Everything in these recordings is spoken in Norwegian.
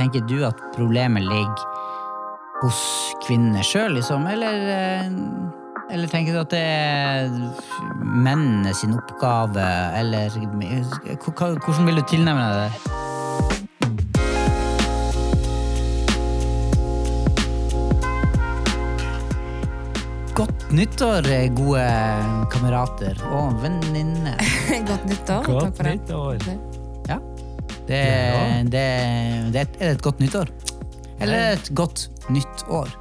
tenker du at problemet ligger hos kvinnene sjøl, liksom? Eller, eh, eller tenker du at det er mennene sin oppgave, eller Hvordan vil du tilnærme deg det? Godt nyttår, gode kamerater og venninner. Godt nyttår. Godt Takk for nyttår. Ja. Det, det, det, er det et godt nyttår? Eller er et godt nytt år?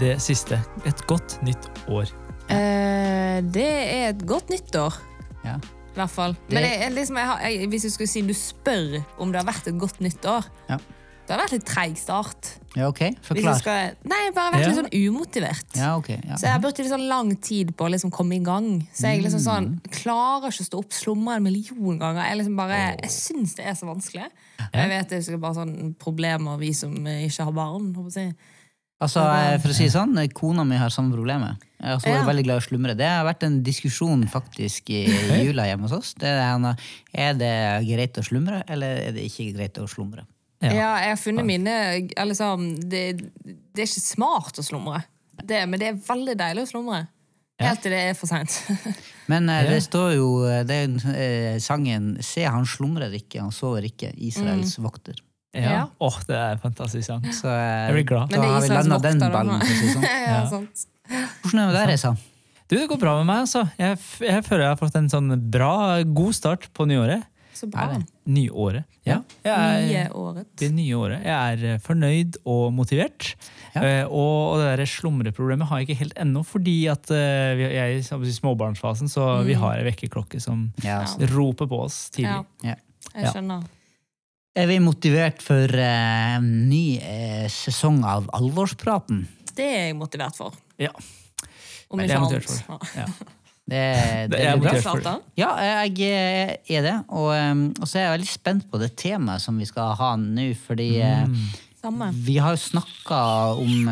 Det siste. Et godt nytt år. Eh, det er et godt nyttår, Ja. i hvert fall. Men det er liksom, jeg har, jeg, hvis du skulle si du spør om det har vært et godt nyttår, Ja. Det har vært litt treig start. ja, ok. Hvis jeg Forklar. skal, nei, jeg har bare vært Ja. litt sånn umotivert. Ja, ok. Ja. Så jeg har brukt litt sånn lang tid på å liksom komme i gang. Så jeg liksom sånn, Mm. klarer ikke å stå opp, slumre en million ganger. Jeg, liksom bare, jeg syns det er så vanskelig. Jeg vet det er bare sånn problemer vi som ikke har barn. håper jeg. Altså, eh, for å si det sånn, kona mi har samme problemet. Jeg er også Ja. veldig glad i å slumre. Det har vært en diskusjon faktisk i jula hjemme hos oss. Det er, er det greit å slumre, eller er det ikke greit å slumre? Ja. Ja, jeg har funnet mine eller liksom, det, det er ikke smart å slumre, det, men det er veldig deilig å slumre. Helt til det er for seint. Men eh, det står jo den det er, eh, sangen 'Se, han slumrer ikke, han sover ikke'. Israels vokter. Ja. Ja. Åh, det er en fantastisk sang. Så eh, Jeg blir glad. da Men det er har vi Israels landa den ballen. Sånn. ja, Ja. sant. Hvordan er det med deg, Reza? Du, det går bra med meg, altså. Jeg, jeg føler jeg har fått en sånn bra, god start på nyåret. Så bra. Nyåret. Ja. Er, Nye året. det nye året. Jeg er eh, fornøyd og motivert. Ja. Uh, og, det der slumreproblemet har jeg ikke helt ennå, fordi at uh, vi- jeg er i småbarnsfasen, så vi har en vekkerklokke som Ja, roper på oss tidlig. Ja, Ja. jeg Ja. skjønner. Er vi motivert for uh, ny uh, sesong av Alvorspraten? Det er jeg motivert for. Ja. Om er ikke annet. Ja. Det, det, Det er bra. Ja, jeg eh, er det. Og, eh, og så er jeg veldig spent på det temaet som vi skal ha nå, fordi eh, Mm. Vi har jo snakka om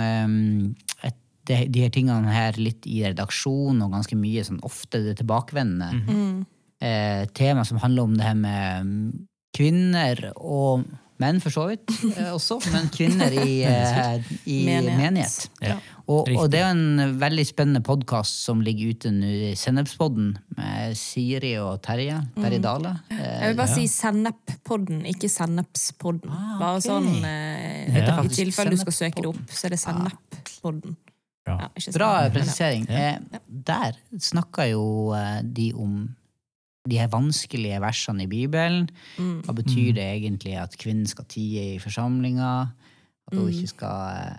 et, de, de her tingene her litt i redaksjon, og ganske mye sånn ofte det tilbakevendende. Mm. eh, tema som handler om det her med kvinner og menn, for så vidt eh, også, men kvinner i, eh, i Menighet. menighet. Ja. Og, og det er en veldig spennende podkast som ligger ute nå, i Sennepspodden, med Siri og Terje. Terje Dale. Eh, Jeg vil bare Ja. si Sennep-podden, ikke Sennepspodden. Ah, Bare ok. sånn, eh, Heter I faktisk tilfelle du skal søke det opp, så er det Sennep-podden. Bra. Ja, ikke Bra Sennep, men ja. presisering. Eh, der snakka jo eh, de om de her vanskelige versene i Bibelen. Mm. Hva betyr det egentlig at kvinnen skal tie i forsamlinga? At hun Mm. ikke skal eh,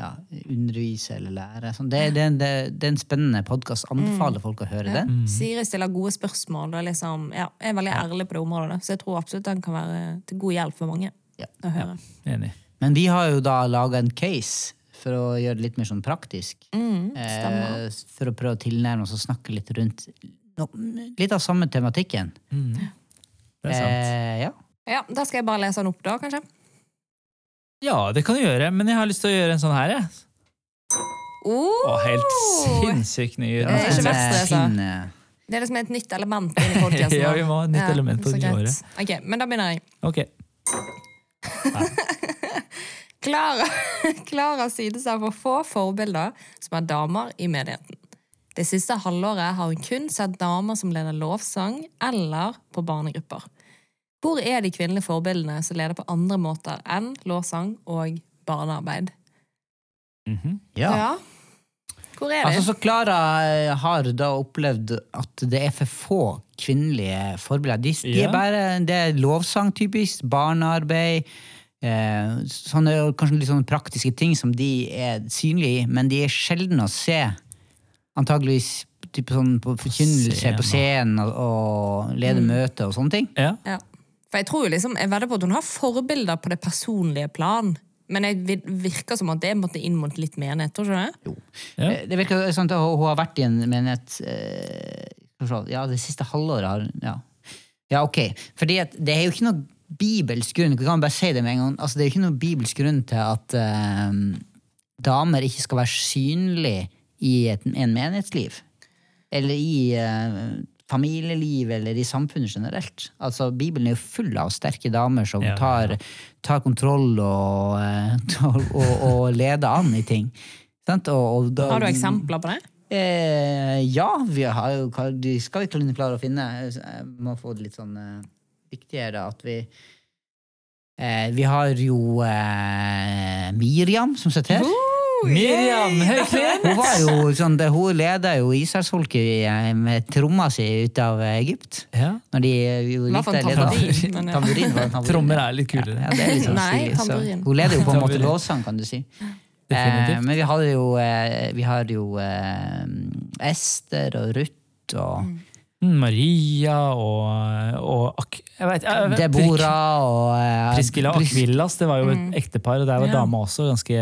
ja, undervise eller lære? Sånn, det, det, det, det er en spennende podkast. Anbefaler folk å høre Mm. Ja. den. Mm. Siri stiller gode spørsmål og liksom, ja, er veldig ærlig på det området. Så jeg tror absolutt den kan være til god hjelp for mange Ja. å høre. Enig. Men vi har jo da laga en case for å gjøre det litt mer sånn praktisk. Mm. Eh, for å prøve å tilnærme oss og snakke litt rundt no, litt av samme tematikken. Mm. Det er sant. Eh, ja. Ja, Da skal jeg bare lese den opp, da, kanskje. Ja, det kan du gjøre, men jeg har lyst til å gjøre en sånn her, jeg. Oh! Å, helt sinnssykt ny Det er ikke verst, eh, det, altså. eh, Det er liksom et nytt element inni podkasten. podcasten. Ja, vi må ha et nytt element på det nye året. Ok, Men da begynner jeg. Ok. Klara, Klara sier seg for få forbilder som er damer i menigheten. Det siste halvåret har hun kun sett damer som leder lovsang eller på barnegrupper. Hvor er de kvinnelige forbildene som leder på andre måter enn lovsang og barnearbeid? Mhm. ja. Hvor er de? Altså, så Klara eh, har da opplevd at det er for få kvinnelige forbilder. De, de Ja. er bare, det er lovsang, typisk. Barnearbeid. Eh, sånne kanskje litt sånne praktiske ting som de er synlige i, men de er sjelden å se. Antageligvis type sånn på forkynnelse på scenen og, og lede møter og sånne ting. Ja. Ja. For jeg tror jo liksom, jeg vedder på at hun har forbilder på det personlige plan. Men det virker som at det måtte inn mot litt menighet, tror du ikke Jo, Ja. Eh, Det virker sånn at hun har vært i en menighet eh, Ja, det siste halvåret har ja. ja, ok. Fordi at det er jo ikke noe bibelsk grunn Vi kan bare si det med en gang. Altså, det er jo ikke noe bibelsk grunn til at eh, damer ikke skal være synlige i et, en menighetsliv. Eller i eh, familieliv eller i samfunnet generelt. Altså, Bibelen er jo full av sterke damer som Ja, tar, tar kontroll og, og, og, og leder an i ting. Sant? Og, og da, Har du eksempler på det? Eh, ja, vi har jo de skal vi kunne klare å finne. Jeg må få det litt sånn eh, viktigere at vi eh, Vi har jo eh, Miriam som sitter her. Miriam Høyklint! Hun var jo sånn, hun leda jo Israelsfolket eh, med tromma si ut av Egypt. Ja. Når de eh, jo likte tamburin. Tamburin var tamburin. Trommer er litt kulere. Ja, det er litt sånn Nei, stilig, så. Hun leder jo på en måte lovsang, kan du si. Eh, men vi hadde jo, eh, vi har jo eh, Ester og Ruth og Mm, Maria og, og Ak jeg vet, jeg vet, Deborah og uh, Priscilla og Akvillas, det var jo et ektepar, og der var Ja. dama også ganske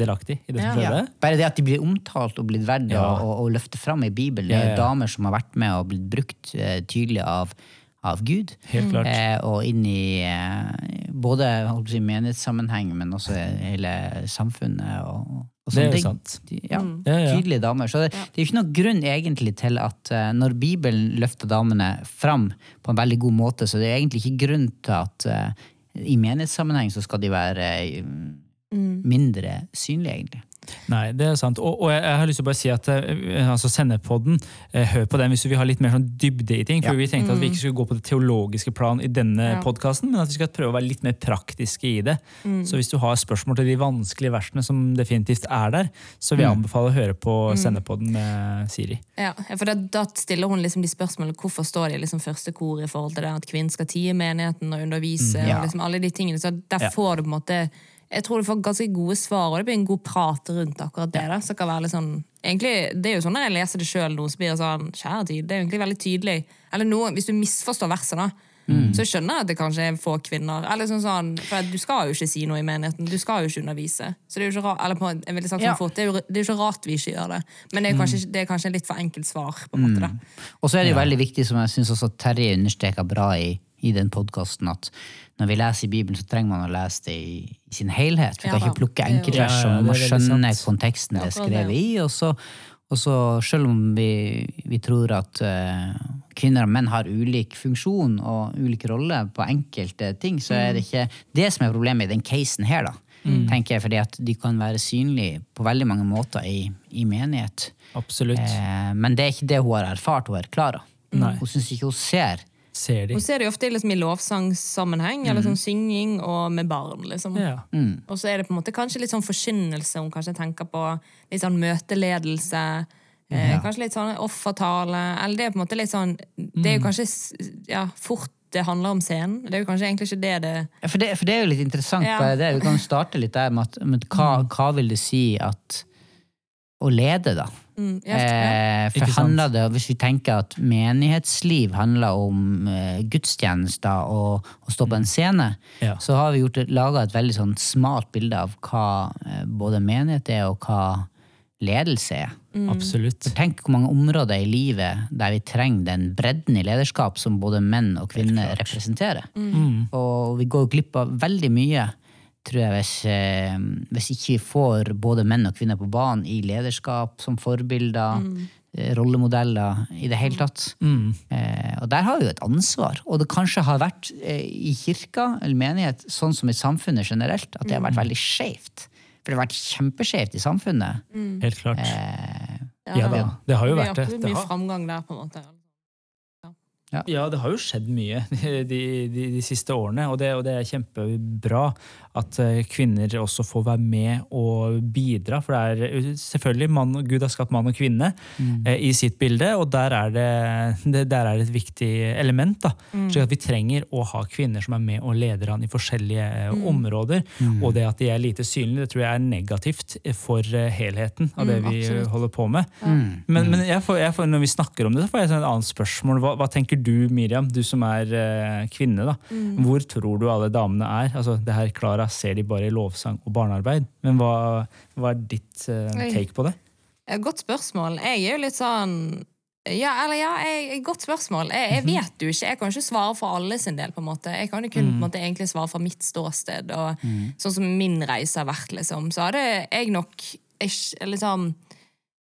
delaktig i det som skjedde. Ja. Bare det at de blir omtalt og blitt verdt Ja. å, å, å løfte fram i Bibelen. Det er ja. damer som har vært med og blitt brukt uh, tydelig av, av Gud. Helt klart. Uh, og inn i uh, både si, menighetssammenheng, men også hele samfunnet. og Det er jo sant. Ja, Ja, ja. Tydelige damer. Så det, det er jo ikke noen grunn egentlig til at eh, når Bibelen løfter damene fram på en veldig god måte, så det er egentlig ikke grunn til at uh, i menighetssammenheng så skal de være uh, mindre synlige, egentlig. Nei, det er sant. Og, og jeg, jeg har lyst til å bare si at eh, altså Sendepodden, eh, hør på den hvis du vil ha litt mer sånn dybde i ting. For Ja. vi tenkte at vi ikke skulle gå på det teologiske plan i denne Ja. podkasten, men at vi skal prøve å være litt mer praktiske i det. Så hvis du har spørsmål til de vanskelige versene som definitivt er der, så vil jeg anbefale å høre på Sendepodden med Siri. Ja, for da, da stiller hun liksom de spørsmålene hvorfor står de liksom første kor i forhold til det at kvinnen skal tie menigheten og undervise. ja. og liksom alle de tingene, så Der får du på en måte jeg tror du får ganske gode svar, og det blir en god prat rundt akkurat det. da, så det kan være litt sånn, egentlig, Det er jo sånn når jeg leser det sjøl, så blir det sånn Kjære tid, det er jo egentlig veldig tydelig. Eller noe, Hvis du misforstår verset, da, så skjønner jeg at det kanskje er få kvinner. eller sånn sånn, For du skal jo ikke si noe i menigheten, du skal jo ikke undervise. Så det er jo ikke rart, eller på, jeg ville sagt Ja. fort, det er, jo, det er jo ikke rart vi ikke gjør det. Men det er kanskje, det er kanskje litt for enkelt svar. på en måte da. Og så er det jo veldig viktig, som jeg syns også Terje understreka bra i, i den podkasten, at når vi leser i Bibelen, så trenger man å lese det i, i sin helhet. Vi Ja kan ikke plukke er enkeltvers, Ja, ja, man må skjønne konteksten det er skrevet i. Og så, og så selv om vi, vi tror at uh, kvinner og menn har ulik funksjon og ulik rolle på enkelte ting, så er det ikke det som er problemet i den casen her, da. tenker jeg, fordi at de kan være synlige på veldig mange måter i, i menighet. Absolutt. Eh, men det er ikke det hun har erfart hun er klar. Nei. Hun syns ikke hun ser. Ser de. Hun ser jo ofte liksom i lovsangssammenheng, eller sånn synging og med barn. liksom. Ja. Og så er det på en måte kanskje litt sånn forkynnelse hun kanskje tenker på. Litt sånn møteledelse. Eh, kanskje litt sånn offertale. Eller det er på en måte litt sånn Det er jo kanskje ja, fort det handler om scenen. Det er jo kanskje egentlig ikke det det Ja, For det, for det er jo litt interessant. Ja. det. Vi kan starte litt der med, at, med hva, hva vil det si at å lede, da? Mm, ja, ja. Eh, for handler det, Hvis vi tenker at menighetsliv handler om eh, gudstjenester og å stå på en scene, Ja. så har vi gjort laga et veldig sånn smalt bilde av hva eh, både menighet er, og hva ledelse er. Absolutt. Tenk hvor mange områder i livet der vi trenger den bredden i lederskap som både menn og kvinner representerer. Og vi går glipp av veldig mye, tror jeg, hvis, eh, hvis ikke vi får både menn og kvinner på banen i lederskap som forbilder, mm. rollemodeller, i det hele tatt. Eh, og der har vi jo et ansvar. Og det kanskje har vært eh, i kirka eller menighet, sånn som i samfunnet generelt, at det har vært veldig skjevt. For det har vært kjempeskjevt i samfunnet. Helt klart. Eh, Ja da, det har jo vært det. absolutt Det mye framgang der, på en måte. Ja, det har jo skjedd mye de, de, de siste årene, og det, og det er kjempebra at eh, kvinner også får være med og bidra. For det er eh, selvfølgelig mann, Gud har skapt mann og kvinne eh, i sitt bilde, og der er det, det der er det et viktig element. da. Slik at vi trenger å ha kvinner som er med og leder an i forskjellige mm. områder. Og det at de er lite synlige, det tror jeg er negativt for eh, helheten av det Mm, vi absolutt. holder på med. Men, men jeg får, jeg får, når vi snakker om det, så får jeg et annet spørsmål. Hva, hva tenker du, Miriam, du som er eh, kvinne? da? Hvor tror du alle damene er? Altså, det her, Klara ser de bare i lovsang og barnearbeid. Men hva, hva er ditt eh, take på det? Godt spørsmål. Jeg er jo litt sånn ja, eller ja, jeg, godt spørsmål. Jeg, jeg vet jo ikke. Jeg kan ikke svare for alle sin del. på en måte. Jeg kan jo kun på en måte, egentlig svare fra mitt ståsted. og Sånn som min reise har vært, liksom. Så hadde jeg nok ikke, liksom eh,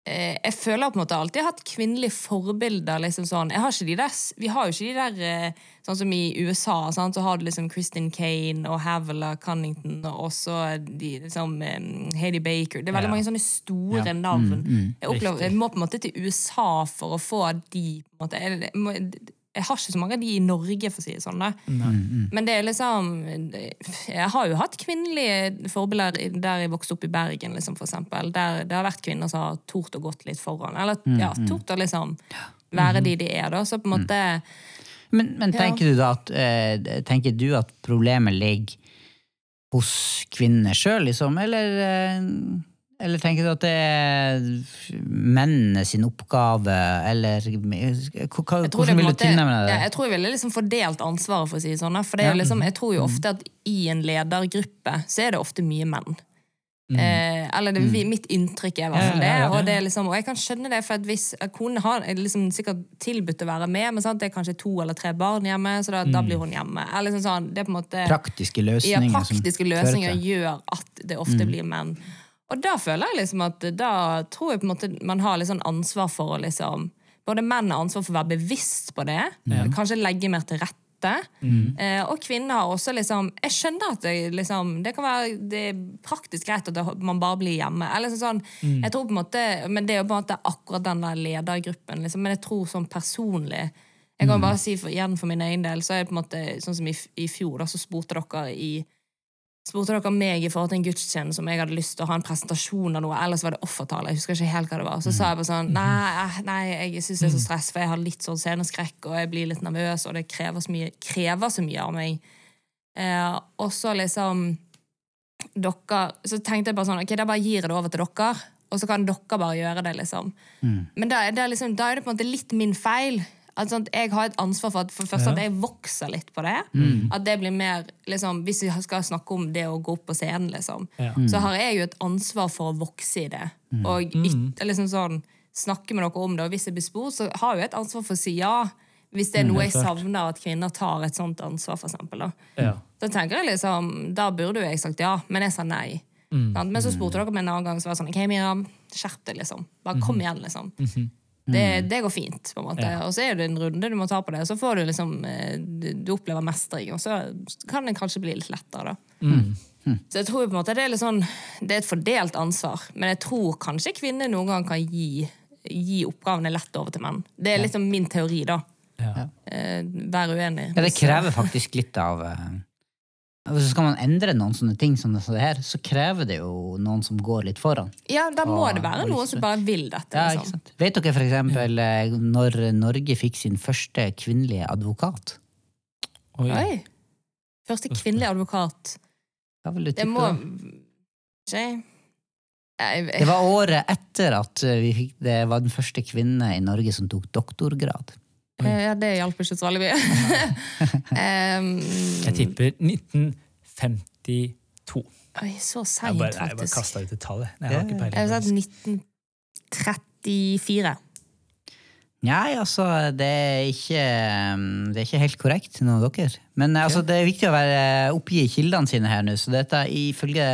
jeg føler på en måte alltid jeg har hatt kvinnelige forbilder. liksom sånn. Jeg har ikke de der, vi har jo ikke de der eh, Sånn som i USA, sant? så har du liksom Kristin Kane og Havila Cunnington og også de, liksom, eh, Heidi Baker. Det er veldig Ja. mange sånne store Ja. navn. Mm, Jeg, opplever, jeg må på en måte til USA for å få de på en måte. Jeg, jeg, har ikke så mange av de i Norge, for å si det sånn. da. Men det er liksom Jeg har jo hatt kvinnelige forbilder der jeg vokste opp i Bergen, liksom, for eksempel. Der det har vært kvinner som har tort å gått litt foran. Eller ja, tort å liksom være de de er, da. Så på en måte Men, men Ja. tenker, du da at, eh, tenker du at problemet ligger hos kvinnene sjøl, liksom? Eller, eh, eller tenker du at det er mennene sin oppgave, eller Hvordan vil du tilnærme deg det? jeg tror jeg ville liksom fordelt ansvaret, for å si det sånn. For det Ja. liksom, jeg tror jo Mm. ofte at i en ledergruppe så er det ofte mye menn. Mm. Eh, eller det, mm. mitt inntrykk er i hvert fall det. ja, ja. Og, det liksom, og jeg kan skjønne det, for hvis kone har liksom sikkert tilbudt å være med, men sant, det er kanskje to eller tre barn hjemme, så da, da blir hun hjemme. Eller liksom sånn, det er på en måte Praktiske ja, løsninger praktiske løsninger gjør at det ofte blir menn. Og da føler jeg liksom at da tror jeg på en måte man har litt sånn ansvar for å liksom Både menn har ansvar for å være bevisst på det, kanskje legge mer til rette. Eh, og kvinner har også liksom Jeg skjønner at det liksom Det kan være det er praktisk greit at det, man bare blir hjemme. Eller sånn, jeg tror på en måte Men det er jo på en måte akkurat den der ledergruppen. Liksom. Men jeg tror sånn personlig Jeg kan bare si for, igjen for min egen del, så er det på en måte sånn som i, i fjor, da, så spurte dere i spurte dere meg i forhold til en gudstjeneste om jeg hadde lyst til å ha en presentasjon av noe, ellers var det offertale. Jeg husker ikke helt hva det var. Så sa jeg bare sånn Nei, eh, nei jeg syns det er så stress, for jeg har litt sånn sceneskrekk, og jeg blir litt nervøs, og det krever så mye, krever så mye av meg. Eh, og så liksom dere, Så tenkte jeg bare sånn Ok, da bare gir jeg det over til dere, og så kan dere bare gjøre det, liksom. Men da, da, liksom, da er det på en måte litt min feil. At sånn, jeg har et ansvar for at, for først, ja. at jeg vokser litt på det. At det blir mer, liksom, Hvis vi skal snakke om det å gå opp på scenen, liksom, Ja. så har jeg jo et ansvar for å vokse i det. Og yt, liksom sånn, snakke med dere om det. Og hvis jeg blir spurt, så har jeg jo et ansvar for å si ja. Hvis det er noe jeg savner at kvinner tar et sånt ansvar, for eksempel. Da. Ja. Da tenker jeg liksom, da burde jo jeg sagt ja, men jeg sa nei. Sant? Men så spurte dere meg en annen gang, så var det sånn Ok, Miriam, skjerp deg, liksom. Bare kom igjen, liksom. Det, det går fint, på en måte. Og så er det en runde du må ta på det, og så får du liksom eh, Du opplever mestring, og så kan det kanskje bli litt lettere, da. Så jeg tror på en måte det er litt sånn Det er et fordelt ansvar, men jeg tror kanskje kvinner noen gang kan gi, gi oppgavene lett over til menn. Det er liksom min teori, da. Ja. Eh, Vær uenig. Ja, det krever faktisk litt av eh, Hvis skal man endre noen sånne ting som det her, så krever det jo noen som går litt foran. Ja, da må Og- det være noen som bare vil dette. Ja, ikke liksom. sant? Vet dere eksempel eh, når Norge fikk sin første kvinnelige advokat? Oi. Oi. Første kvinnelige advokat. Hva vil du Det må ikke Det var året etter at vi fikk, det var den første kvinne i Norge som tok doktorgrad. Ja, det hjalp ikke så veldig mye. um, Jeg tipper 1952. oi, så Jeg seint, faktisk. jeg bare kasta ut et tall. jeg. Jeg har ikke Jeg peiling. har sagt faktisk. 1934. Nei, altså, det er ikke, mm, det er ikke helt korrekt, noen av dere. Men altså, det er viktig å være oppgi kildene sine her nå. Så dette er ifølge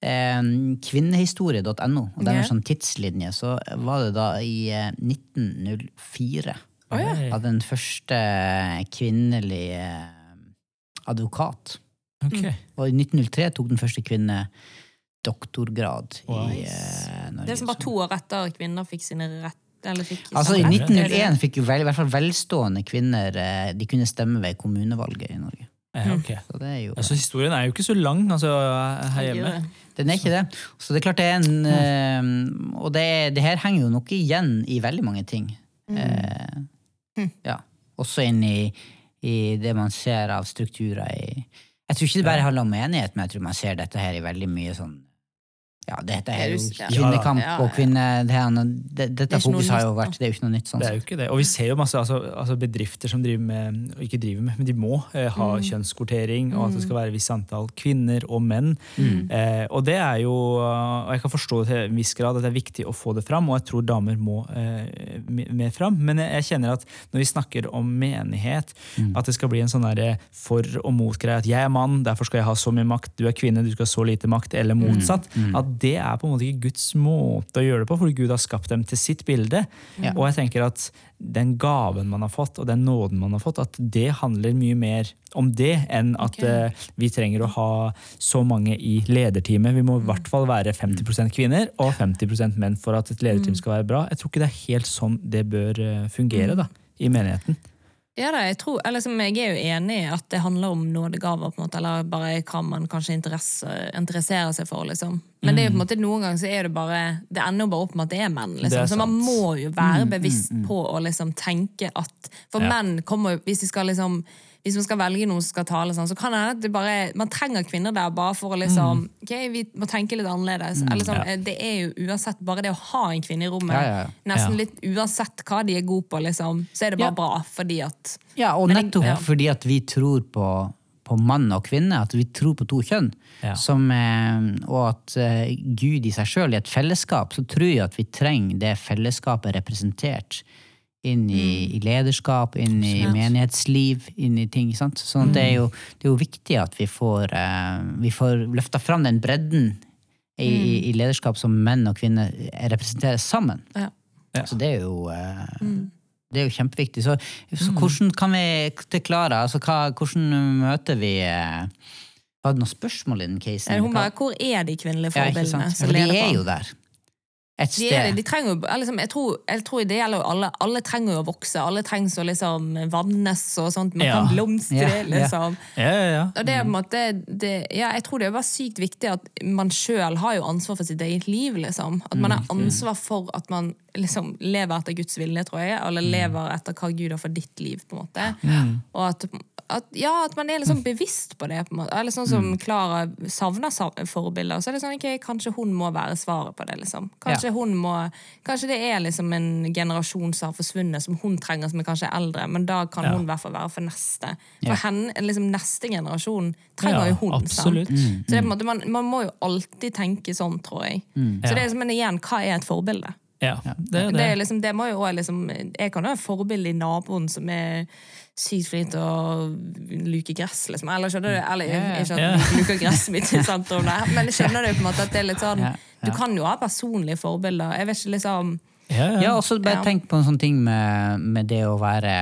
eh, kvinnehistorie.no, og det er en sånn tidslinje, så var det da i eh, 1904 Å, ja. Av den første kvinnelige eh, advokat. Ok. Og i 1903 tok den første kvinne doktorgrad Wow. i uh, Norge. Det er som bare to år etter kvinner fikk sine rett... Fikk Altså I 1901 fikk jo vel, i hvert fall velstående kvinner eh, De kunne stemme ved kommunevalget i Norge. Eh, ok. Så det er jo Altså, historien er jo ikke så lang altså, her hjemme. Den er ikke det. Så det er klart det er en eh, Og det, det her henger jo nok igjen i veldig mange ting. Eh, ja. Også inn i, i det man ser av strukturer i Jeg tror ikke det bare handler om enighet, men jeg tror man ser dette her i veldig mye sånn ja, dette er jo Ja. kvinnekamp Ja, ja. og kvinne... Det dette Det er fokuset har jo vært Det er jo ikke noe nytt. sånn Det er jo ikke det. Og vi ser jo masse altså, altså bedrifter som driver med, og ikke driver med, men de må eh, ha kjønnskvotering, og at det skal være et visst antall kvinner og menn. Eh, og det er jo, og jeg kan forstå til en viss grad at det er viktig å få det fram, og jeg tror damer må eh, me- mer fram. Men jeg, jeg kjenner at når vi snakker om menighet, at det skal bli en sånn derre for- og mot-greie. At jeg er mann, derfor skal jeg ha så mye makt, du er kvinne, du skal ha så lite makt, eller motsatt. At at det er på en måte ikke Guds måte å gjøre det på, fordi Gud har skapt dem til sitt bilde. Ja. Og jeg tenker at den gaven man har fått, og den nåden man har fått, at det handler mye mer om det enn at okay. uh, vi trenger å ha så mange i lederteamet. Vi må i hvert fall være 50% kvinner og 50% menn for at et lederteam skal være bra. Jeg tror ikke det er helt sånn det bør eh, fungere da, i menigheten. Ja da, jeg, tror, eller liksom, jeg er jo enig i at det handler om nådegaver, på en måte, eller bare hva man kanskje interesserer seg for. liksom. Men det er jo på en måte, noen ganger så er det bare Det ender jo bare opp med at det er menn. Det liksom. er Så man må jo være bevisst på å liksom tenke at For Ja. menn kommer jo Hvis de skal liksom hvis man skal velge noen som skal tale, sånn, så kan det at bare, man trenger kvinner der bare for å liksom ok, vi må tenke litt annerledes. Eller sånn, Ja. Det er jo uansett bare det å ha en kvinne i rommet, Ja, ja, nesten litt uansett hva de er gode på, liksom, så er det bare bra fordi at Ja, og nettopp jeg- fordi at vi tror på, på mann og kvinne, at vi tror på to kjønn. Ja. Som, eh, og at eh, Gud i seg sjøl, i et fellesskap, så tror jeg at vi trenger det fellesskapet representert inn i, Mm. i lederskap, inn i Absolutt. menighetsliv, inn i ting. Sant? Sånn mm. det, Mm. er jo, det er jo viktig at vi får, uh, vi får løfta fram den bredden i, i, Mm. i lederskap som menn og kvinner representerer sammen. ja. Så det er jo uh, Mm. det er jo kjempeviktig. Så, så hvordan kan vi klare? Altså, hva, hvordan møter vi uh, Var det noen spørsmål i den casen? Hun bare, Hvor er de kvinnelige ja, forbildene? Ja, For de er jo der. Et De, er, det, de trenger jo, liksom, jeg, tror, jeg tror det gjelder jo alle. Alle trenger jo å vokse. Alle trenger å liksom vannes og sånt. Man Ja. kan blomstre, Ja, ja. liksom. Ja, ja, ja. Og det er på en måte, det, ja, jeg tror det er bare sykt viktig at man sjøl har jo ansvar for sitt eget liv. liksom. At man har ansvar for at man liksom lever etter Guds vilje, tror jeg. Eller lever etter hva Gud har for ditt liv. på en måte. Og at, at, ja, at man er liksom bevisst på det. på en måte. Eller sånn som Klara savner forbilder. Så er det sånn, ok, Kanskje hun må være svaret på det. liksom. Kanskje, Ja. hun må, kanskje det er liksom en generasjon som har forsvunnet, som hun trenger, som er kanskje eldre. Men da kan Ja. hun i hvert fall være for neste. For Ja. henne, liksom Neste generasjon trenger jo hun. absolutt. Så det måte, man, man må jo alltid tenke sånn, tror jeg. Så det er Men igjen, hva er et forbilde? Ja, det er Det, er liksom, det må jo også liksom, Jeg kan jo et forbilde i naboen som er sykt flink til å luke gress, liksom. Eller skjønner du? Eller jeg, ikke at du luker gresset mitt men skjønner du på en måte at det er litt sånn. Du kan jo ha personlige forbilder. Jeg vet ikke, liksom Ja, ja. Ja, og så bare Ja. tenk på en sånn ting med, med det å være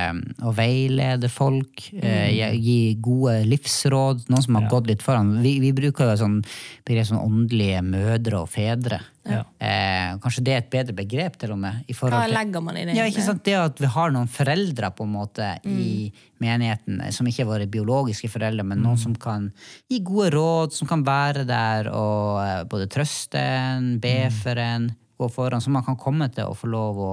Å veilede folk, eh, gi- gi gode livsråd, noen som har Ja. gått litt foran. Vi, vi bruker jo sånn begrep som åndelige mødre og fedre. Ja. Eh, kanskje det er et bedre begrep, til og med. I Hva legger man i det? Ja, ikke sant? Det at vi har noen foreldre på en måte i menigheten, eh, som ikke er våre biologiske foreldre, men noen som kan gi gode råd, som kan være der og eh, både trøste en, be for en, gå foran, så man kan komme til å få lov å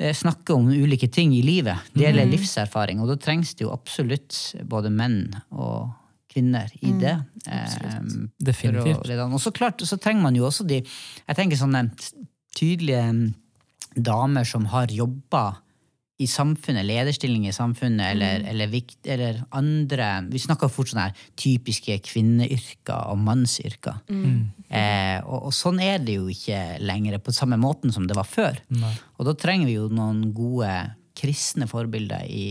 eh, snakke om ulike ting i livet. Det gjelder livserfaring, og da trengs det jo absolutt både menn og kvinner i det. eh, for å Definitivt. Og så klart, så trenger man jo også de jeg tenker sånne tydelige mm, damer som har jobba i samfunnet, lederstilling i samfunnet, eller, eller, vikt, eller andre Vi snakker fort sånn her typiske kvinneyrker og mannsyrker. Eh, og, og sånn er det jo ikke lenger på samme måten som det var før. Nei. Og da trenger vi jo noen gode kristne forbilder i,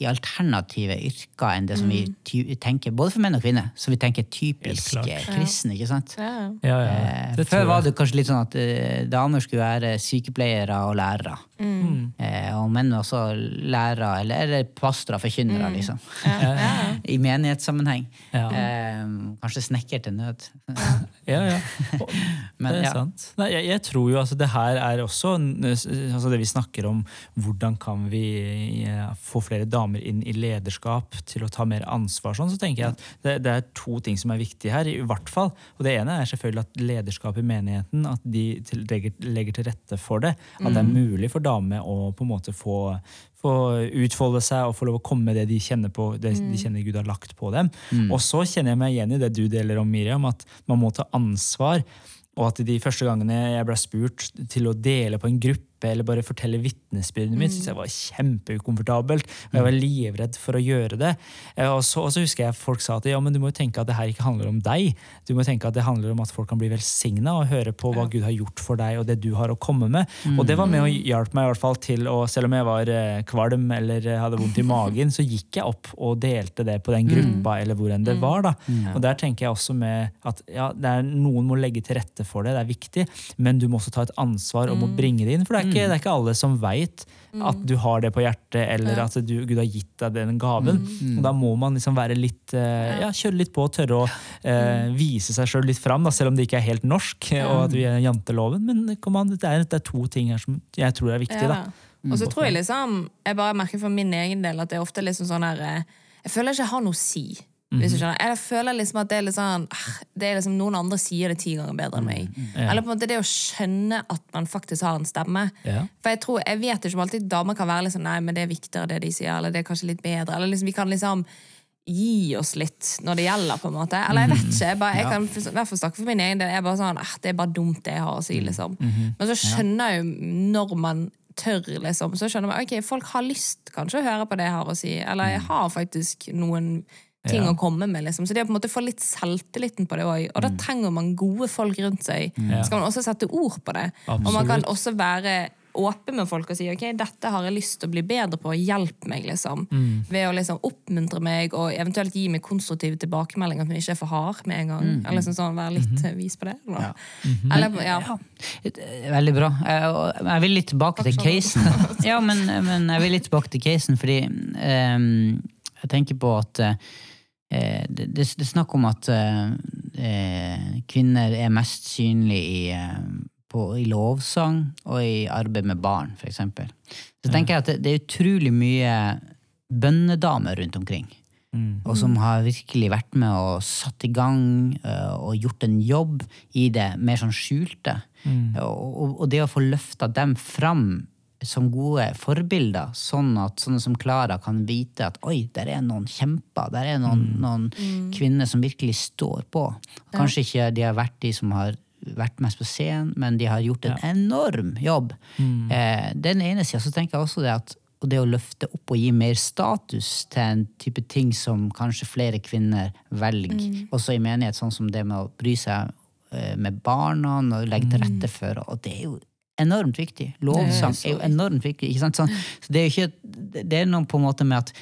i alternative yrker enn det som vi ty tenker, både for menn og kvinner, så vi tenker typisk kristne, ikke sant? Ja. Ja, ja. Eh, Før var det kanskje litt sånn at eh, damer skulle være sykepleiere og lærere. Mm. Eh, og menn også lærere, eller, eller pastorer, forkynnere, liksom. I menighetssammenheng. Ja. Eh, kanskje snekker til nød. Ja, ja. Men, det er ja. sant. Nei, jeg, jeg tror jo altså det her er også altså det vi snakker om hvordan kan vi få flere damer inn i lederskap til å ta mer ansvar, sånn, så tenker jeg at det, det er to ting som er viktige her. i hvert fall. Og Det ene er selvfølgelig at lederskap i menigheten at de til, legger, legger til rette for det. At det er mulig for damer å på en måte få, få utfolde seg og få lov å komme med det de kjenner på, det de kjenner Gud har lagt på dem. Og så kjenner jeg meg igjen i det du deler om, Miriam, at man må ta ansvar. Og at de første gangene jeg ble spurt til å dele på en gruppe hjelpe eller bare fortelle vitnesbyrdet mitt, syntes jeg var kjempeukomfortabelt. Og jeg var livredd for å gjøre det. Eh, og så, og så husker jeg folk sa at ja, men du må jo tenke at det her ikke handler om deg. Du må tenke at det handler om at folk kan bli velsigna og høre på hva Gud har gjort for deg og det du har å komme med. Og det var med å hjelpe meg i hvert fall til å, selv om jeg var eh, kvalm eller hadde vondt i magen, så gikk jeg opp og delte det på den gruppa eller hvor enn det var. da. Og der tenker jeg også med at ja, er, noen må legge til rette for det, det er viktig, men du må også ta et ansvar om å bringe det inn. For det er ikke, det er ikke alle som veit at du har det på hjertet, eller at du, Gud har gitt deg den gaven. Og da må man liksom være litt uh, ja, kjøre litt på og tørre å uh, vise seg sjøl litt fram, da, selv om det ikke er helt norsk, og at vi er janteloven. Men an, det, er, det, er, to ting her som jeg tror er viktig. da. Og så tror jeg liksom, jeg bare merker for min egen del at det er ofte liksom sånn her eh, Jeg føler ikke jeg har noe å si. Hvis du mhm. skjønner. Jeg føler liksom at det er litt sånn ah, Det er liksom Noen andre sier det ti ganger bedre enn meg. Mm, ja. Eller på en måte det å skjønne at man faktisk har en stemme. Ja. For jeg tror, jeg vet ikke om alltid damer kan være litt sånn Nei, men det er viktigere det de sier, eller det er kanskje litt bedre. Eller liksom, vi kan liksom gi oss litt når det gjelder, på en måte. Eller jeg vet mhm. ikke. Jeg, bare, jeg kan i hvert fall snakke for min egen del. Jeg er bare sånn, ah, Det er bare dumt, det jeg har å si, mm, liksom. Mm -hmm. Men så skjønner jeg jo når man tør, liksom, så skjønner man ok, folk har lyst kanskje å høre på det jeg har å si. Eller jeg mm. har faktisk noen ting ja. å komme med. Liksom. Så det å på en måte få litt selvtilliten på det òg. Og da mm. trenger man gode folk rundt seg. Ja. Så kan man også sette ord på det. Absolutt. Og man kan også være åpen med folk og si ok, dette har jeg lyst til å bli bedre på, hjelp meg. liksom. Mm. Ved å liksom oppmuntre meg og eventuelt gi meg konstruktive tilbakemeldinger som ikke er for hard med en gang. Mm. Eller liksom sånn, Være litt mm -hmm. vis på det. Ja. -hmm. Eller, ja. Veldig bra. Jeg vil litt tilbake til casen. ja, men, men, jeg vil litt tilbake til casen, fordi um, jeg tenker på at Eh, det, det, er snakk om at eh, eh, kvinner er mest synlige i, på, i, lovsang og i arbeid med barn, f.eks. Så tenker jeg at det, det, er utrolig mye bønnedamer rundt omkring. Mm. Og som har virkelig vært med og satt i gang uh, og gjort en jobb i det mer sånn skjulte. Mm. Og, og, det å få løfta dem fram som gode forbilder, sånn at sånne som Klara kan vite at oi, der er noen kjemper, der er noen, mm. noen mm. kvinner som virkelig står på. Kanskje ikke de har vært de som har vært mest på scenen, men de har gjort en ja. enorm jobb. Mm. Eh, den ene sida. Så tenker jeg også det at det å løfte opp og gi mer status til en type ting som kanskje flere kvinner velger, mm. også i menighet, sånn som det med å bry seg eh, med barna og legge til mm. rette for. Og det er jo enormt viktig. Lovsang er, er, jo enormt viktig. Ikke sant? Sånn, så det er jo ikke Det er noe på en måte med at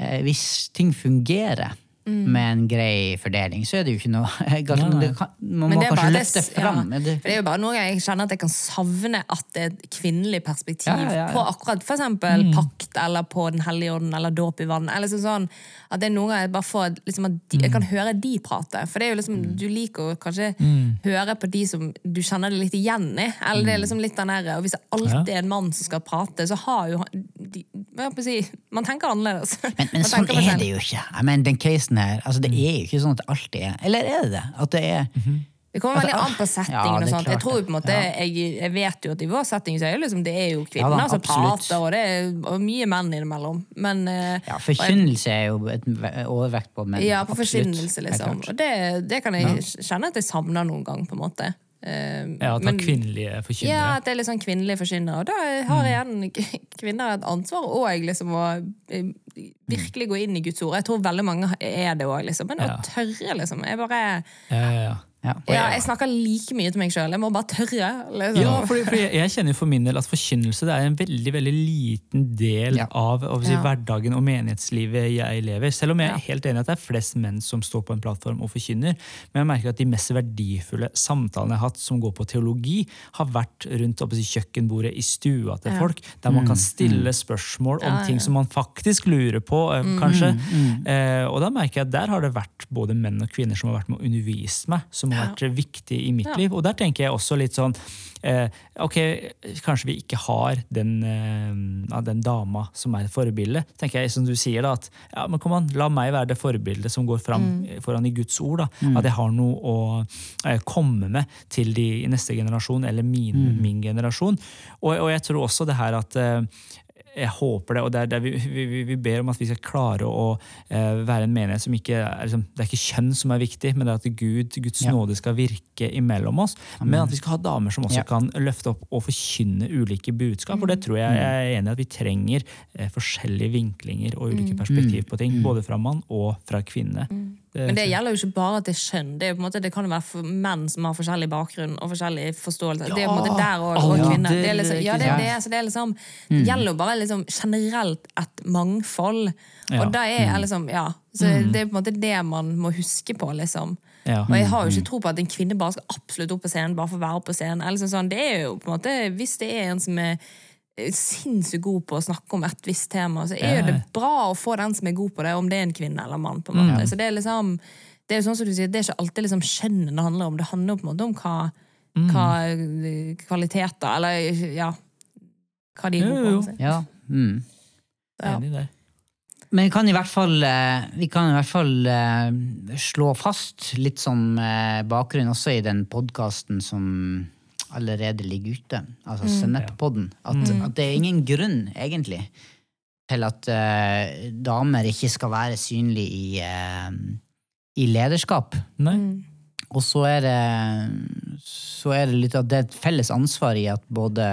eh, hvis ting fungerer Mm. med en grei fordeling, så er det jo ikke noe galt. Man må kanskje løfte det, fram. Ja. Det, det er jo bare noen ganger jeg kjenner at jeg kan savne at det er et kvinnelig perspektiv ja, ja, på akkurat eksempel mm. pakt eller på Den hellige orden eller dåp i vann. Eller sånn, at det er noen ganger jeg bare får liksom, de, Jeg kan mm. høre de prate. For det er jo liksom, mm. du liker å kanskje mm. høre på de som du kjenner det litt igjen i. Eller det er mm. liksom litt den der, og Hvis det alltid er en mann som skal prate, så har jo de, Man tenker annerledes. Men, men sånn er det jo ikke. I mean, den casen her, altså, Det er jo ikke sånn at det alltid er Eller er det det? At det er mm -hmm. Det kommer veldig an på settingen. Ja, og sånt. Jeg tror på en måte, ja. jeg, jeg, vet jo at i vår setting så er det, liksom, det er jo kvinner ja, som prater, og det er og mye menn innimellom. Men, eh, ja, forkynnelse er jo et overvekt på menn. Ja, på forkynnelse, liksom. Og det, det, kan jeg kjenne at jeg savner noen gang, på en måte. Uh, ja, at det er kvinnelige forkynnere. Ja, at det er litt sånn kvinnelige forkynnere. Og da har mm. igjen kvinner et ansvar òg, liksom, å eh, virkelig gå inn i Guds ord. Jeg tror veldig mange er det òg, liksom. Men å tørre, liksom. Jeg bare ja, ja, ja. Ja, ja, jeg snakker like mye til meg sjøl. Jeg må bare tørre. Liksom. Ja, fordi, fordi jeg, kjenner for min del at forkynnelse er en veldig veldig liten del ja. av si, hverdagen og menighetslivet jeg lever. Selv om jeg er helt enig at det er flest menn som står på en plattform og forkynner. Men jeg merker at de mest verdifulle samtalene jeg har hatt som går på teologi, har vært rundt si, kjøkkenbordet i stua til folk, der man kan mm, stille mm. spørsmål om ting som man faktisk lurer på, eh, mm, kanskje. Eh, og da merker jeg at der har det vært både menn og kvinner som har vært med å undervise meg. som har vært viktig i mitt liv. Og der tenker jeg også litt sånn eh, Ok, kanskje vi ikke har den, eh, den dama som er et forbilde. tenker jeg, Som du sier, da, at ja, men kom an, la meg være det forbildet som går fram mm. foran i Guds ord. da, mm. At jeg har noe å eh, komme med til de i neste generasjon, eller min, mm. min generasjon. Og, og, jeg tror også det her at eh, jeg håper det, og det er der vi, vi, vi ber om at vi skal klare å eh, være en menighet som ikke liksom, Det er ikke kjønn som er viktig, men det er at Gud, Guds Ja. nåde skal virke imellom oss. Men at vi skal ha damer som også Ja. kan løfte opp og forkynne ulike budskap. for det tror jeg jeg er enig i at vi trenger eh, forskjellige vinklinger og ulike perspektiv på ting. Både fra mann og fra kvinne. Det- Men det gjelder jo ikke bare at det er kjønn. Det, er på en måte, det kan jo være for menn som har forskjellig bakgrunn og forskjellig forståelse. det er på en måte der og, og kvinner. Det, er liksom, ja, det, det, er, så det, er liksom, mm. gjelder jo bare liksom generelt et mangfold. Ja. Og da er jeg liksom, ja, så Det er på en måte det man må huske på. liksom. Ja. Og jeg har jo ikke tro på at en kvinne bare skal absolutt opp på scenen bare for å være på scenen. Eller liksom sånn, det er jo på en måte, Hvis det er en som er sinnssykt god på å snakke om et visst tema, så er jo det bra å få den som er god på det, om det er en kvinne eller en mann. på en måte. Så det er liksom, det er jo sånn som du sier, det er ikke alltid liksom kjønnet det handler om. Det handler jo på en måte om hva, hva eh, kvaliteter Eller ja, hva de er gode på. Jo, jo. Ja. Mm. Ja. Enig der. Men vi kan i hvert fall, eh, vi kan i hvert fall eh, slå fast litt sånn eh, bakgrunn også i den podkasten som allerede ligger ute, altså Sennettpodden, at, at det er ingen grunn, egentlig, til at uh, damer ikke skal være synlige i, uh, i lederskap. Nei? Og så er det så er det litt at det er et felles ansvar i at både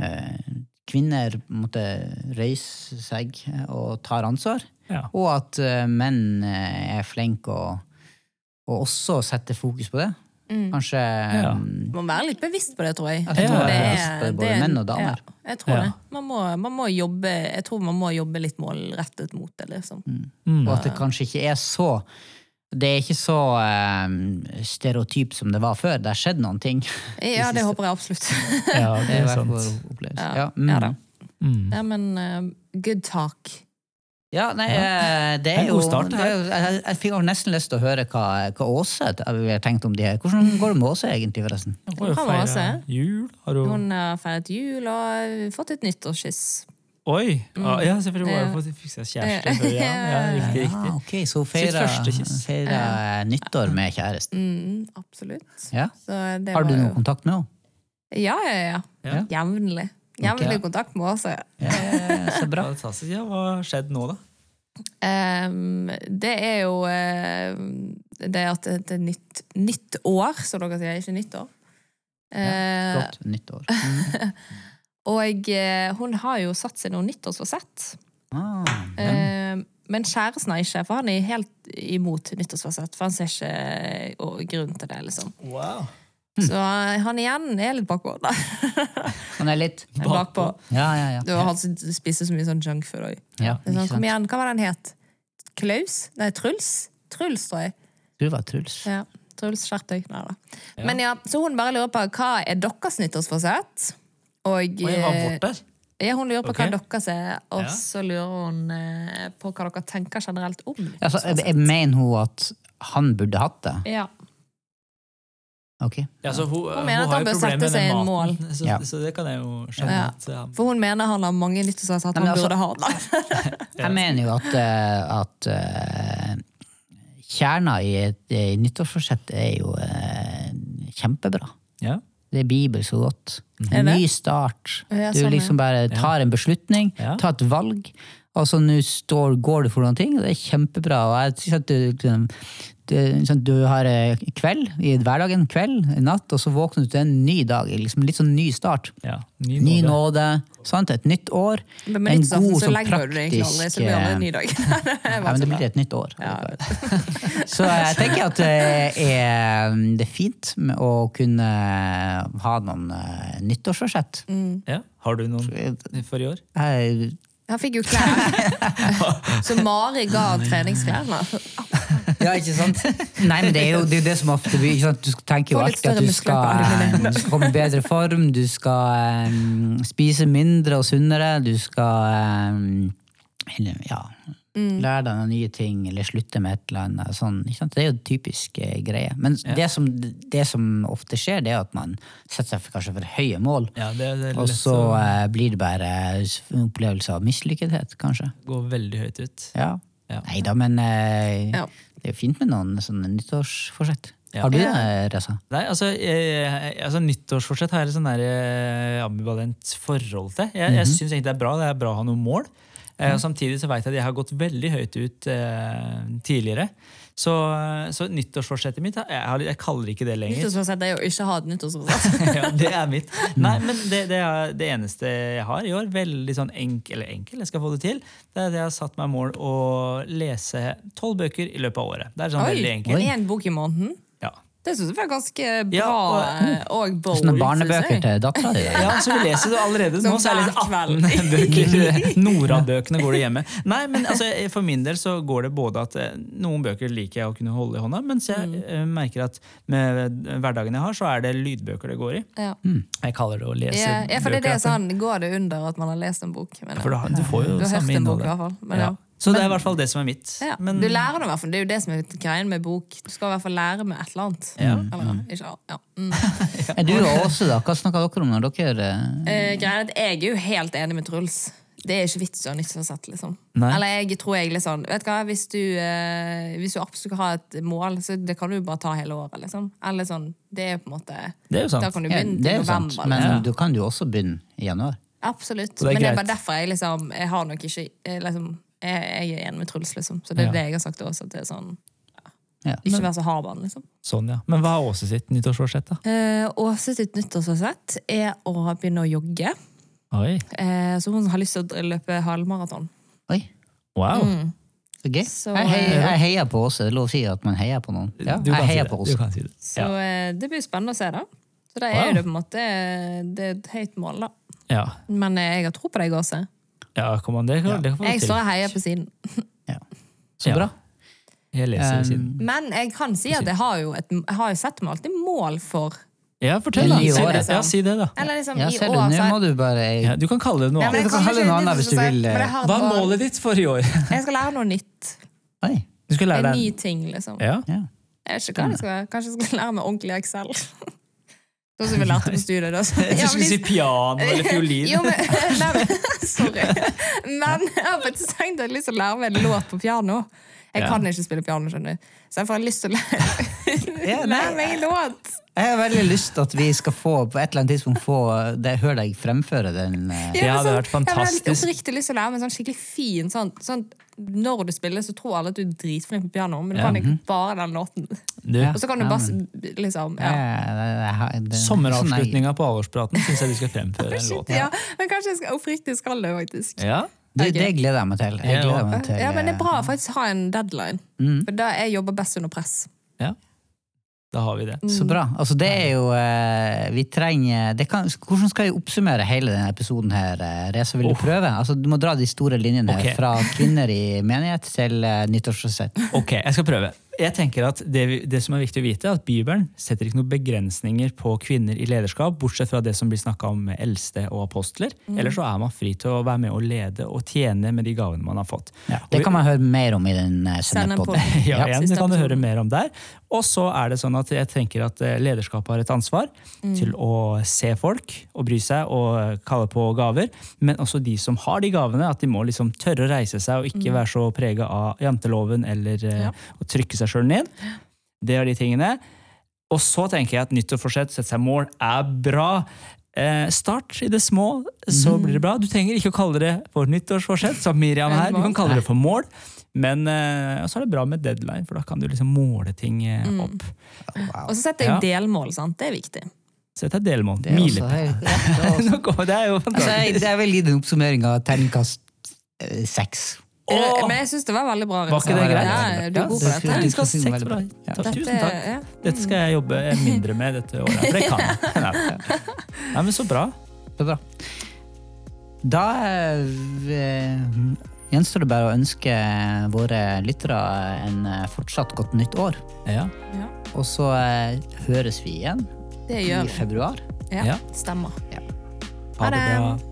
uh, kvinner måtte reise seg og tar ansvar, Ja. og at menn er flinke og, og også setter fokus på det. Kanskje Ja. mm, Man må være litt bevisst på det, tror jeg. Jeg tror det er både det er- menn og damer. Ja, jeg tror Ja. det. Man må, man må jobbe, jeg tror man må jobbe litt målrettet mot det, liksom. Mm. Og at det kanskje ikke er så Det er ikke så um, stereotyp som det var før. Det har skjedd noen ting. Ja, det håper jeg absolutt. Ja, Det er sant. Ja, Ja, mm. ja da. Mm. Ja, men uh, good talk. Ja, nei, eh, det er jo, det er jo jeg, jeg fikk nesten lyst til å høre hva, hva Åse har tenkt om de her. Hvordan går det med Åse egentlig, forresten? Hun har man feiret jul. Har hun... Hun har feiret jul og fått et nyttårskyss. Oi! Mm. ja, selvfølgelig. Hun har fått fiksa kjæreste før. Ja, ja, riktig, Ja, okay, ok, Så hun feirer første nyttår med kjæresten. Mm, absolutt. Ja. Så det Har du var noe jo- kontakt med henne? Ja, ja, ja. Ja. Jevnlig. Jevnlig i kontakt med Åse. Ja, så bra. Fantastisk. Ja, hva har skjedd nå, da? Um, det er jo uh, det at det er nytt, nytt år, som dere sier, ikke nyttår. ja, Flott nyttår. Mm. og uh, hun har jo satt seg noe nyttårsforsett. Ah, Eh, men kjæresten har ikke, for han er helt imot nyttårsforsett. For han ser ikke eh, grunn til det, liksom. Wow. Så eh, han igjen er litt bakpå. da. han er litt bakpå. Ja, ja, ja. Du har hatt spist så mye sånn junkfood òg. ja Sånn, kom igjen, hva var den het? Klaus? Nei, Truls? Truls, tror jeg. Du var Truls. Ja, Truls skjerp deg. Nei da. Men ja, så hun bare lurer på hva er deres nyttårsforsett? Og var eh, ja, hun lurer på okay. hva deres er, og Ja. så lurer hun eh, på hva dere tenker generelt om Altså, jeg mener hun at han burde hatt det? Ja. Ok. Ja, så hun, Hun mener at har han bør sette seg en maten, Så, Ja. så det kan jeg jo skjønne. Ja. At, ja. For hun mener han har mange nyttårsforsett at han altså- burde ha. det. Jeg mener jo at, eh, at uh, kjerna i et nyttårsforsett er jo uh, kjempebra. Ja. Det er Bibel så godt. En? Ny start. Du liksom bare tar en beslutning, Ja. tar et valg, og så nå går du for noen ting, og det er kjempebra. Og jeg synes at du, liksom, du har eh, kveld i hverdagen, kveld, natt, og så våkner du til en ny dag. Liksom litt sånn ny start. Ja. Ny Ny nåde. nåde. Sant? Et nytt år. Men med En god, så sånn det egentlig aldri, så det blir aldri en ny dag. Det Ja, men det blir et nytt år. Ja. Så jeg tenker at det er, det er fint med å kunne ha noen eh, nyttårsforsett. Mm. Ja. Har du noen for i år? Jeg- Han fikk jo klær. Så Mari ga treningsklærne. Ja, ikke sant? Nei, men det er jo det, er det som ofte blir ikke sant? Du tenker jo alltid at du skal, eh, du skal komme i bedre form, du skal um, spise mindre og sunnere, du skal um, eller, ja, Mm. lære deg noen nye ting, eller slutte med et eller annet. Sånn? Det er jo typisk eh, greie. Men det, som, det som ofte skjer, det er at man setter seg for, kanskje for høye mål, Ja, det, det og så eh, blir det bare en opplevelse av mislykkethet, kanskje. Går veldig høyt ut. Ja. Ja. Nei da, men eh, Ja. det er jo fint med noen sånne nyttårsforsett. Har du det, Reza? Nei, altså, jeg, altså Nyttårsforsett har jeg et sånn der, eh, ambivalent forhold til. Jeg, jeg syns egentlig det er bra. Det er bra å ha noen mål. Eh, og samtidig så vet jeg at jeg har gått veldig høyt ut eh, tidligere. Så, så nyttårsforsettet mitt jeg, har, jeg kaller ikke det lenger. Nyttårsforsettet er jo ikke ha et nyttårsforsett. ja, det er mitt. Nei, men det, det er det eneste jeg har i år. Veldig sånn enkel, eller enkel, jeg skal få det til. Det er at jeg har satt meg mål å lese tolv bøker i løpet av året. Det er sånn veldig Oi, enkelt. én bok i måneden? Ja. Det syns jeg var ganske bra Ja, og- eh, og bold. Sånne barnebøker jeg. til dattera di? Ja, så vi leser det allerede nå. Så er det hver 18 bøker. Nora-bøkene går det hjemme. Nei, men altså, For min del så går det både at eh, noen bøker liker jeg å kunne holde i hånda, mens jeg Mm. eh, merker at med hverdagen jeg har, så er det lydbøker det går i. Ja. Jeg kaller det å lese Ja, ja, for det er det sånn, Går det under at man har lest en bok? Men, For da- du får jo du har samme hørt en bok, i hvert fall. Men, Ja. Ja. Så det er i hvert fall det som er mitt. Ja. Men, du lærer det i hvert fall. Det er jo det som er greien med bok. Du skal i hvert fall lære med et eller annet. Ja. Eller, ikke, ja. Mm. Er du og Åse, da? Hva snakker dere om når dere eh, Eh, greien er at jeg er jo helt enig med Truls. Det er ikke vits å ha nyttårsforsett, liksom. Nei. Eller jeg tror jeg litt sånn Vet du hva, hvis du, eh, hvis du absolutt har et mål, så det kan du jo bare ta hele året, liksom. Eller sånn, det er jo på en måte Det er jo sant. Da kan du ja, begynne Det er til november. sant, men liksom. Ja. du kan jo også begynne i januar. Absolutt. Det Men det er bare derfor jeg liksom Jeg har nok ikke liksom, jeg, jeg er enig med Truls, liksom. Så det er Ja. det jeg har sagt også. At det er sånn Ja. Ikke være så hard med liksom. Sånn, ja. Men hva er Åse sitt nyttårsforsett, da? Eh, Åse sitt nyttårsforsett er å begynne å jogge. Oi, Eh, så hun har lyst til å løpe halvmaraton. Oi, wow. Mm. så gøy. Så, jeg, heier, eh, jeg heier på Åse. Det er lov å si at man heier på noen. Ja, Du jeg kan si heier det. på Åse. si det. Så Ja. eh, det blir spennende å se, da. Så da er Wow. det på en måte Det er et høyt mål, da. Ja. Men eh, jeg har tro på deg, Åse. Ja, kom an, det, kan- det kan få Jeg til. står og heier på siden. Så Ja. bra. Jeg leser ved siden. Men jeg kan si at jeg har jo, et, jeg har jo sett meg alltid mål for Ja, fortell, da. Si det. Ja, si det, da. Eller liksom Ja, i ser du, år nå så må du bare Ja, du kan kalle det noe Ja, men annet. Kan det ikke noe annet hvis du vil, men jeg eh, har et Hva er mål. målet ditt for i år? Jeg skal lære noe nytt. Oi. Du skal lære En deg ny ting, liksom. Ja. Ja. Jeg vet ikke hva det skal være. Kanskje jeg skal lære meg ordentlig Excel. Sånn som vi lærte på studiet. Da. Ja, du skulle si piano eller fiolin. Jo, men, nei, men, sorry. Men jeg har faktisk tenkt at jeg har lyst til å lære meg en låt på piano. Jeg kan ikke spille piano, skjønner du. Så jeg får lyst til å lære, Ja, nei. meg en låt. Jeg har veldig lyst til at vi skal få på et eller annet tidspunkt få det, høre deg fremføre den. eh, Det hadde men vært Jeg har fantastisk. oppriktig lyst til å lære meg sånn skikkelig fin sånn, sånn Når du spiller, så tror alle at du er dritflink på piano, men du Ja. kan ikke bare den låten. Du, Ja. Og så kan du Ja, bare liksom Ja, Sommeravslutninga på avårspraten syns jeg du skal fremføre en Shit, låt. ja. Men kanskje jeg skal, oppriktig skal det, faktisk. Ja. Det, det gleder jeg meg til. Jeg gleder meg til Ja, men det er bra eh, å faktisk ha en deadline. Mm. For da jeg jobber best under press. ja. Da har vi det. Så bra. Altså, det er jo eh, Vi trenger det kan, Hvordan skal jeg oppsummere hele denne episoden her? eh, Reza, vil du prøve? Altså, du må dra de store linjene okay. Fra kvinner i menighet til uh, nyttårsforsett. Ok, jeg skal prøve. Jeg tenker at det, det som er viktig å vite, er at Bibelen setter ikke noen begrensninger på kvinner i lederskap, bortsett fra det som blir snakka om med eldste og apostler. Ellers så er man fri til å være med og lede og tjene med de gavene man har fått. Ja, det kan man høre mer om i den sendepoden. Sennepodden. sennepodden. Ja, igjen, det kan du høre mer om der. Og så er det sånn at jeg tenker at eh, lederskapet har et ansvar til å se folk og bry seg og eh, kalle på gaver. Men også de som har de gavene, at de må liksom tørre å reise seg og ikke være så prega av janteloven eller eh, Ja. å trykke seg sjøl ned. Det er de tingene. Og så tenker jeg at nyttårsforsett, sette seg mål, er bra. Eh, start i det små, så blir det bra. Du trenger ikke å kalle det for nyttårsforsett, som Miriam her. Du kan kalle det for mål. Men eh, så er det bra med deadline, for da kan du liksom måle ting eh, opp. Wow. Og så setter jeg Ja. delmål, sant. Det er viktig. Sett deg delmål. Det er Milepæl. det er Det er jo Altså, jeg, fantastisk. jeg vil gi deg en oppsummering av terningkast eh, seks. Åh! Men jeg syns det var veldig bra. Var ikke det greit? Ja, du er god på dette. det skulle seks, bra. Ja. Tusen takk. Dette skal jeg jobbe mindre med dette året. For det kan jeg. Nei. Men så bra. Så bra. Da eh, gjenstår det bare å ønske våre lyttere en eh, fortsatt godt nytt år. Ja. Ja, Og så eh, høres vi igjen det i februar. Ja, Ja. Stemmer. Ha det det. bra.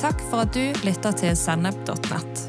Takk for at du lytter til sennep.nett.